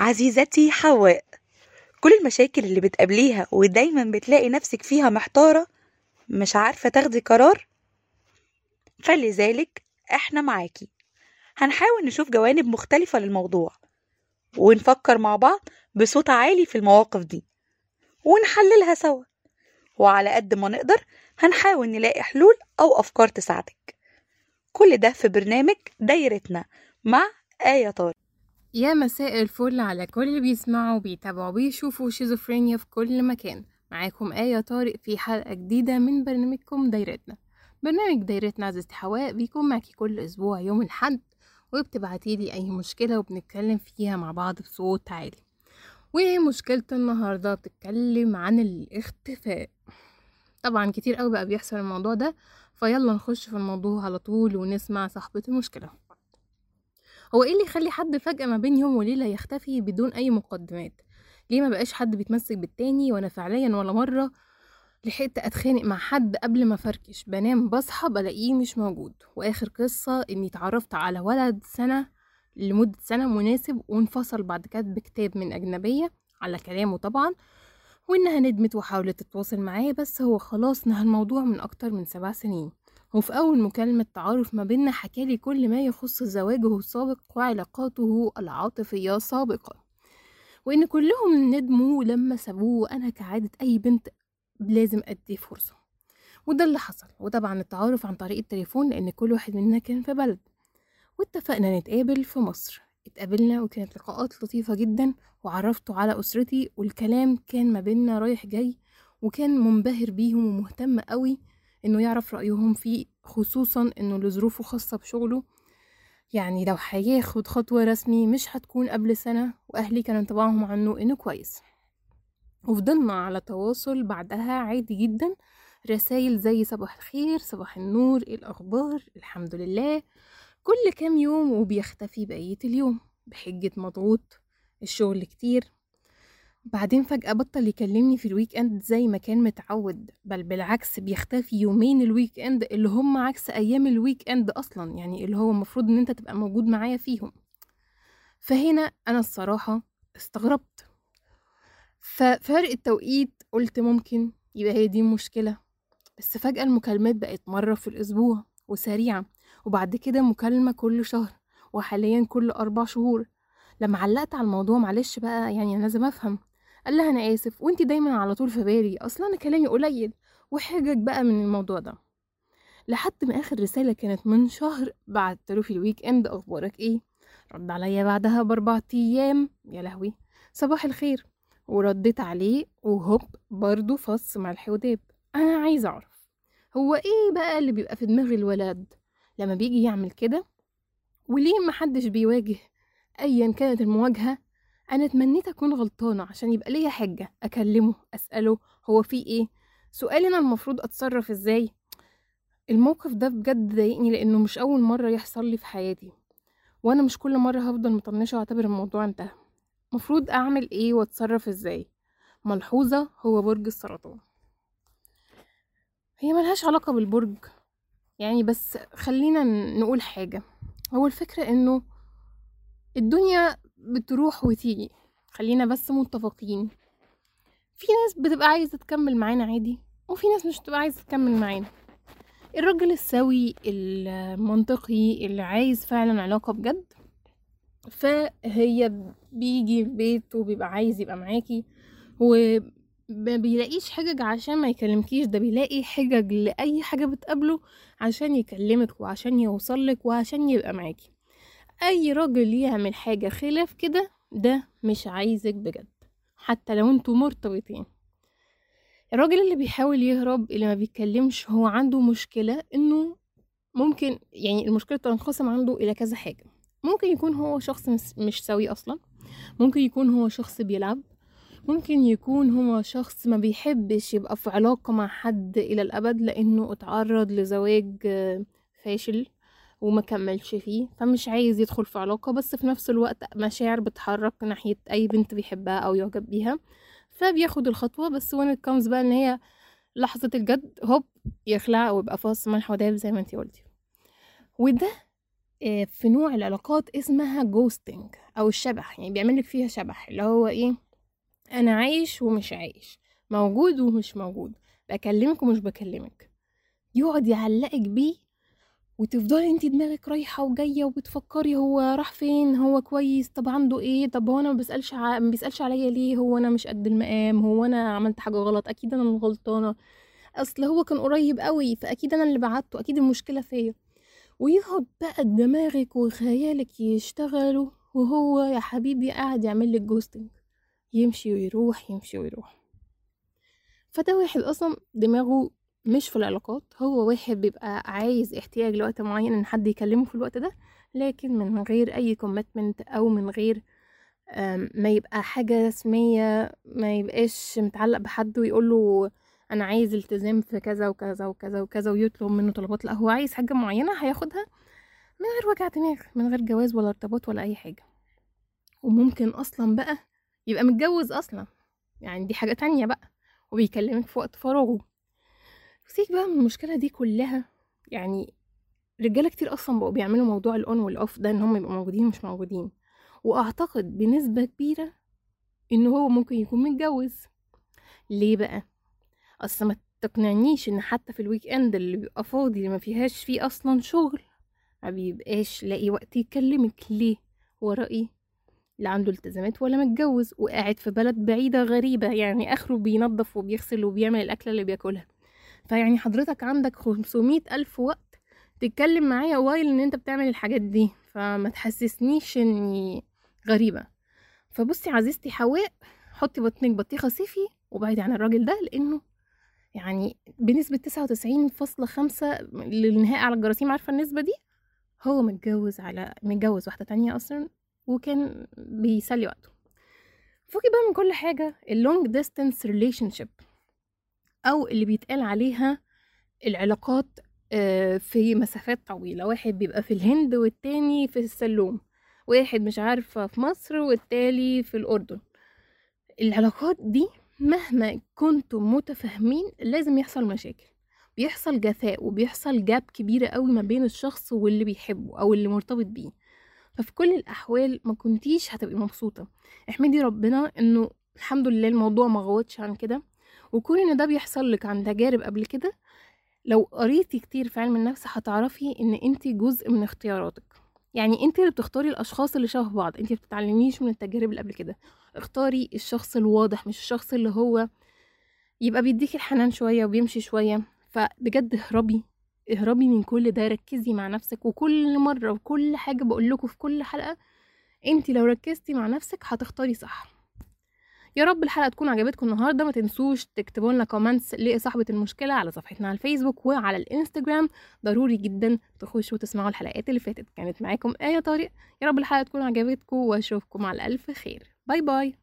عزيزتي حواء. كل المشاكل اللي بتقابليها ودايما بتلاقي نفسك فيها محتارة مش عارفة تاخدي قرار فلذلك إحنا معاكي. هنحاول نشوف جوانب مختلفة للموضوع ونفكر مع بعض بصوت عالي في المواقف دي ونحللها سوا. وعلى قد ما نقدر هنحاول نلاقي حلول أو أفكار تساعدك. كل ده في برنامج دايرتنا مع آية طارق. يا مساء الفل على كل اللي بيسمعوا وبيتابعوا وبيشوفوا شيزوفرينيا في كل مكان. معاكم آية طارق في حلقة جديدة من برنامجكم دايرتنا. برنامج دايرتنا عزيزتي حواء بيكون معاكي كل أسبوع يوم الحد وبتبعتيلي أي مشكلة وبنتكلم فيها مع بعض بصوت عالي. ومشكلة النهاردة بتتكلم عن الاختفاء. طبعا كتير قوي بقى بيحصل الموضوع ده فيلا نخش في الموضوع على طول ونسمع صاحبة المشكلة. هو إيه اللي يخلي حد فجأة ما بين يوم وليلة يختفي بدون أي مقدمات؟ ليه ما بقاش حد بيتمسك بالتاني وأنا فعليا ولا مرة لحقت أتخانق مع حد قبل ما فركش بنام بصحى بلاقيه مش موجود. وآخر قصة إني اتعرفت على ولد سنة لمدة سنة مناسب وانفصل بعد كتب كتاب من أجنبية على كلامه طبعا وإنها ندمت وحاولت تتواصل معاه بس هو خلاص نهى الموضوع من أكتر من سبع سنين. وفي أول مكالمة تعارف ما بينا حكالي كل ما يخص زواجه السابق وعلاقاته العاطفية سابقا وإن كلهم ندموا لما سابوه وأنا كعادة أي بنت لازم أدي فرصة. وده اللي حصل وطبعا التعارف عن طريق التليفون لأن كل واحد مننا كان في بلد. واتفقنا نتقابل في مصر. اتقابلنا وكانت لقاءات لطيفة جدا وعرفته على أسرتي والكلام كان ما بينا رايح جاي وكان منبهر بيهم ومهتم قوي إنه يعرف رأيهم فيه خصوصا إنه لظروفه خاصة بشغله. يعني لو هياخد خطوة رسمي مش هتكون قبل سنة وأهلي كان انطباعهم عنه إنه كويس. وفضلنا على تواصل بعدها عادي جدا. رسايل زي صباح الخير صباح النور إيه الأخبار؟ الحمد لله. كل كام يوم وبيختفي بقية اليوم. بحجة مضغوط الشغل كتير. بعدين فجأة بطل يكلمني في ال weekend زي ما كان متعود بل بالعكس بيختفي يومين ال weekend اللي هم عكس أيام ال weekend أصلا يعني اللي هو المفروض إن أنت تبقى موجود معايا فيهم. فهنا أنا الصراحة استغربت. ففرق التوقيت قلت ممكن يبقى هي دي المشكلة. بس فجأة المكالمات بقت مرة في الأسبوع وسريعة وبعد كده مكالمة كل شهر وحاليا كل أربع شهور. لما علقت على الموضوع معلش بقى يعني أنا لازم أفهم. قال لها أنا آسف وانتي دايما على طول في بالي أصلا أنا كلامي قليل وحجج بقى من الموضوع ده. لحد ما آخر رسالة كانت من شهر له في الويك إند أخبارك إيه؟ رد عليا بعدها بأربع أيام يا لهوي! صباح الخير. ورديت عليه وهوب برضه فص ملح وداب أنا عايزة أعرف هو إيه بقى اللي بيبقى في دماغ الولد؟ لما بيجي يعمل كده؟ وليه محدش بيواجه؟ ايا كانت المواجهة أنا اتمنيت أكون غلطانة عشان يبقى ليا حجة أكلمه أسأله هو في إيه؟ سؤالي أنا المفروض أتصرف إزاي؟ الموقف ده بجد ضايقني لأنه مش أول مرة يحصل لي في حياتي وأنا مش كل مرة هفضل مطنشة وأعتبر الموضوع انتهى. مفروض أعمل إيه وأتصرف إزاي؟ ملحوظة هو برج السرطان. هي ملهاش علاقة بالبرج يعني بس خلينا نقول حاجة. هو الفكرة إنه الدنيا بتروح وتيجي. خلينا بس متفقين. في ناس بتبقى عايزة تكمل معانا عادي وفي ناس مش بتبقى عايزة تكمل معانا. الراجل السوي المنطقي اللي عايز فعلا علاقة بجد فهي بيجي البيت وبيبقى عايز يبقى معاكي وما بيلاقيش حجج عشان ما يكلمكيش ده بيلاقي حجج لأي حاجة بتقابله عشان يكلمك وعشان يوصلك وعشان يبقى معاكي. أي راجل يعمل حاجة خلاف كده ده مش عايزك بجد حتى لو أنتوا مرتبطين. الراجل اللي بيحاول يهرب اللي ما بيتكلمش هو عنده مشكلة إنه ممكن يعني المشكلة تنقسم عنده إلى كذا حاجة. ممكن يكون هو شخص مش سوي أصلا. ممكن يكون هو شخص بيلعب. ممكن يكون هو شخص ما بيحبش يبقى في علاقة مع حد إلى الأبد لأنه اتعرض لزواج فاشل. وما كملش فيه فمش عايز يدخل في علاقة بس في نفس الوقت مشاعر بتحرك ناحية أي بنت بيحبها أو يعجب بيها فبياخد الخطوة بس it comes بقى إن هي لحظة الجد هوب يخلع ويبقى فاص ملح وداب زي ما انتي قلتي. وده في نوع العلاقات اسمها جوستنج أو الشبح يعني بيعملك فيها شبح اللي هو إيه أنا عايش ومش عايش موجود ومش موجود بكلمك ومش بكلمك. يقعد يعلقك بيه وتفضلي انت دماغك رايحة وجاية وبتفكري هو راح فين هو كويس طب عنده إيه؟ طب هو أنا ما بيسألش ع... ما بيسألش عليا ليه؟ هو أنا مش قد المقام هو أنا عملت حاجة غلط؟ أكيد أنا الغلطانة أصل هو كان قريب قوي فأكيد أنا اللي بعدته أكيد المشكلة فيا. ويقعد بقى دماغك وخيالك يشتغلوا وهو يا حبيبي قاعد يعمل لك ghosting يمشي ويروح يمشي ويروح. فده واحد أصلا دماغه مش في العلاقات هو واحد بيبقى عايز احتياج لوقت معين إن حد يكلمه في الوقت ده لكن من غير أي commitment أو من غير ما يبقى حاجة رسمية ما يبقاش متعلق بحد ويقول له أنا عايز التزام في كذا وكذا وكذا وكذا ويطلب منه طلبات لأ هو عايز حاجة معينة هياخدها من غير وجع دماغ من غير جواز ولا ارتباط ولا أي حاجة. وممكن أصلا بقى يبقى متجوز أصلا يعني دي حاجة تانية بقى وبيكلمك في وقت فراغه. سيك بقى من المشكلة دي كلها يعني رجالة كتير أصلا بقوا بيعملوا موضوع الأون والأوف ده إن هم يبقوا موجودين ومش موجودين وأعتقد بنسبة كبيرة إن هو ممكن يكون متجوز ليه بقى؟ أصل ما تقنعنيش إن حتى في ال weekend اللي بيبقى فاضي اللي ما فيهاش فيه أصلا شغل ما بيبقاش لاقي وقت يكلمك ليه؟ ورا إيه؟ لا عنده التزامات ولا متجوز وقاعد في بلد بعيدة غريبة يعني آخره بينظف وبيغسل وبيعمل الأكلة اللي بياكلها فيعني حضرتك عندك 500 ألف وقت تتكلم معايا while إن أنت بتعمل الحاجات دي فما تحسسنيش إني غريبة. فبصي عزيزتي حواء حطي بطنك بطيخة صيفي وبعدي عن الراجل ده لإنه يعني بنسبة تسعة وتسعين فاصلة خمسة للنهاية على الجراثيم عارفة النسبة دي؟ هو متجوز على متجوز واحدة تانية أصلا وكان بيسلي وقته. فوقي بقى من كل حاجة ال long distance relationship أو اللي بيتقال عليها العلاقات آه، في مسافات طويلة. واحد بيبقى في الهند والتاني في السلوم. واحد مش عارفة في مصر والتالي في الأردن. العلاقات دي مهما كنتم متفاهمين لازم يحصل مشاكل. بيحصل جفاء وبيحصل جاب كبيرة قوي ما بين الشخص واللي بيحبه أو اللي مرتبط بيه. ففي كل الأحوال ما كنتيش هتبقي مبسوطة. احمدي ربنا إنه الحمد لله الموضوع ما غوطش عن كده. وكون إن ده بيحصل لك عن تجارب قبل كده. لو قريتي كتير في علم النفس هتعرفي إن انت جزء من اختياراتك. يعني انت اللي بتختاري الأشخاص اللي شبه بعض انت بتتعلميش من التجارب اللي قبل كده. اختاري الشخص الواضح مش الشخص اللي هو يبقى بيديكي الحنان شوية وبيمشي شوية. فبجد اهربي اهربي من كل ده ركزي مع نفسك. وكل مرة وكل حاجة بقول لكم في كل حلقة انت لو ركزتي مع نفسك هتختاري صح. يا رب الحلقة تكون عجبتكم النهارده. ما تنسوش تكتبوا لنا كومنتس لصاحبة المشكلة على صفحتنا على الفيسبوك وعلى الإنستجرام. ضروري جدا تخشوا وتسمعوا الحلقات اللي فاتت. كانت معاكم آية طارق. يا رب الحلقة تكون عجبتكم وأشوفكم على ألف خير. باي باي.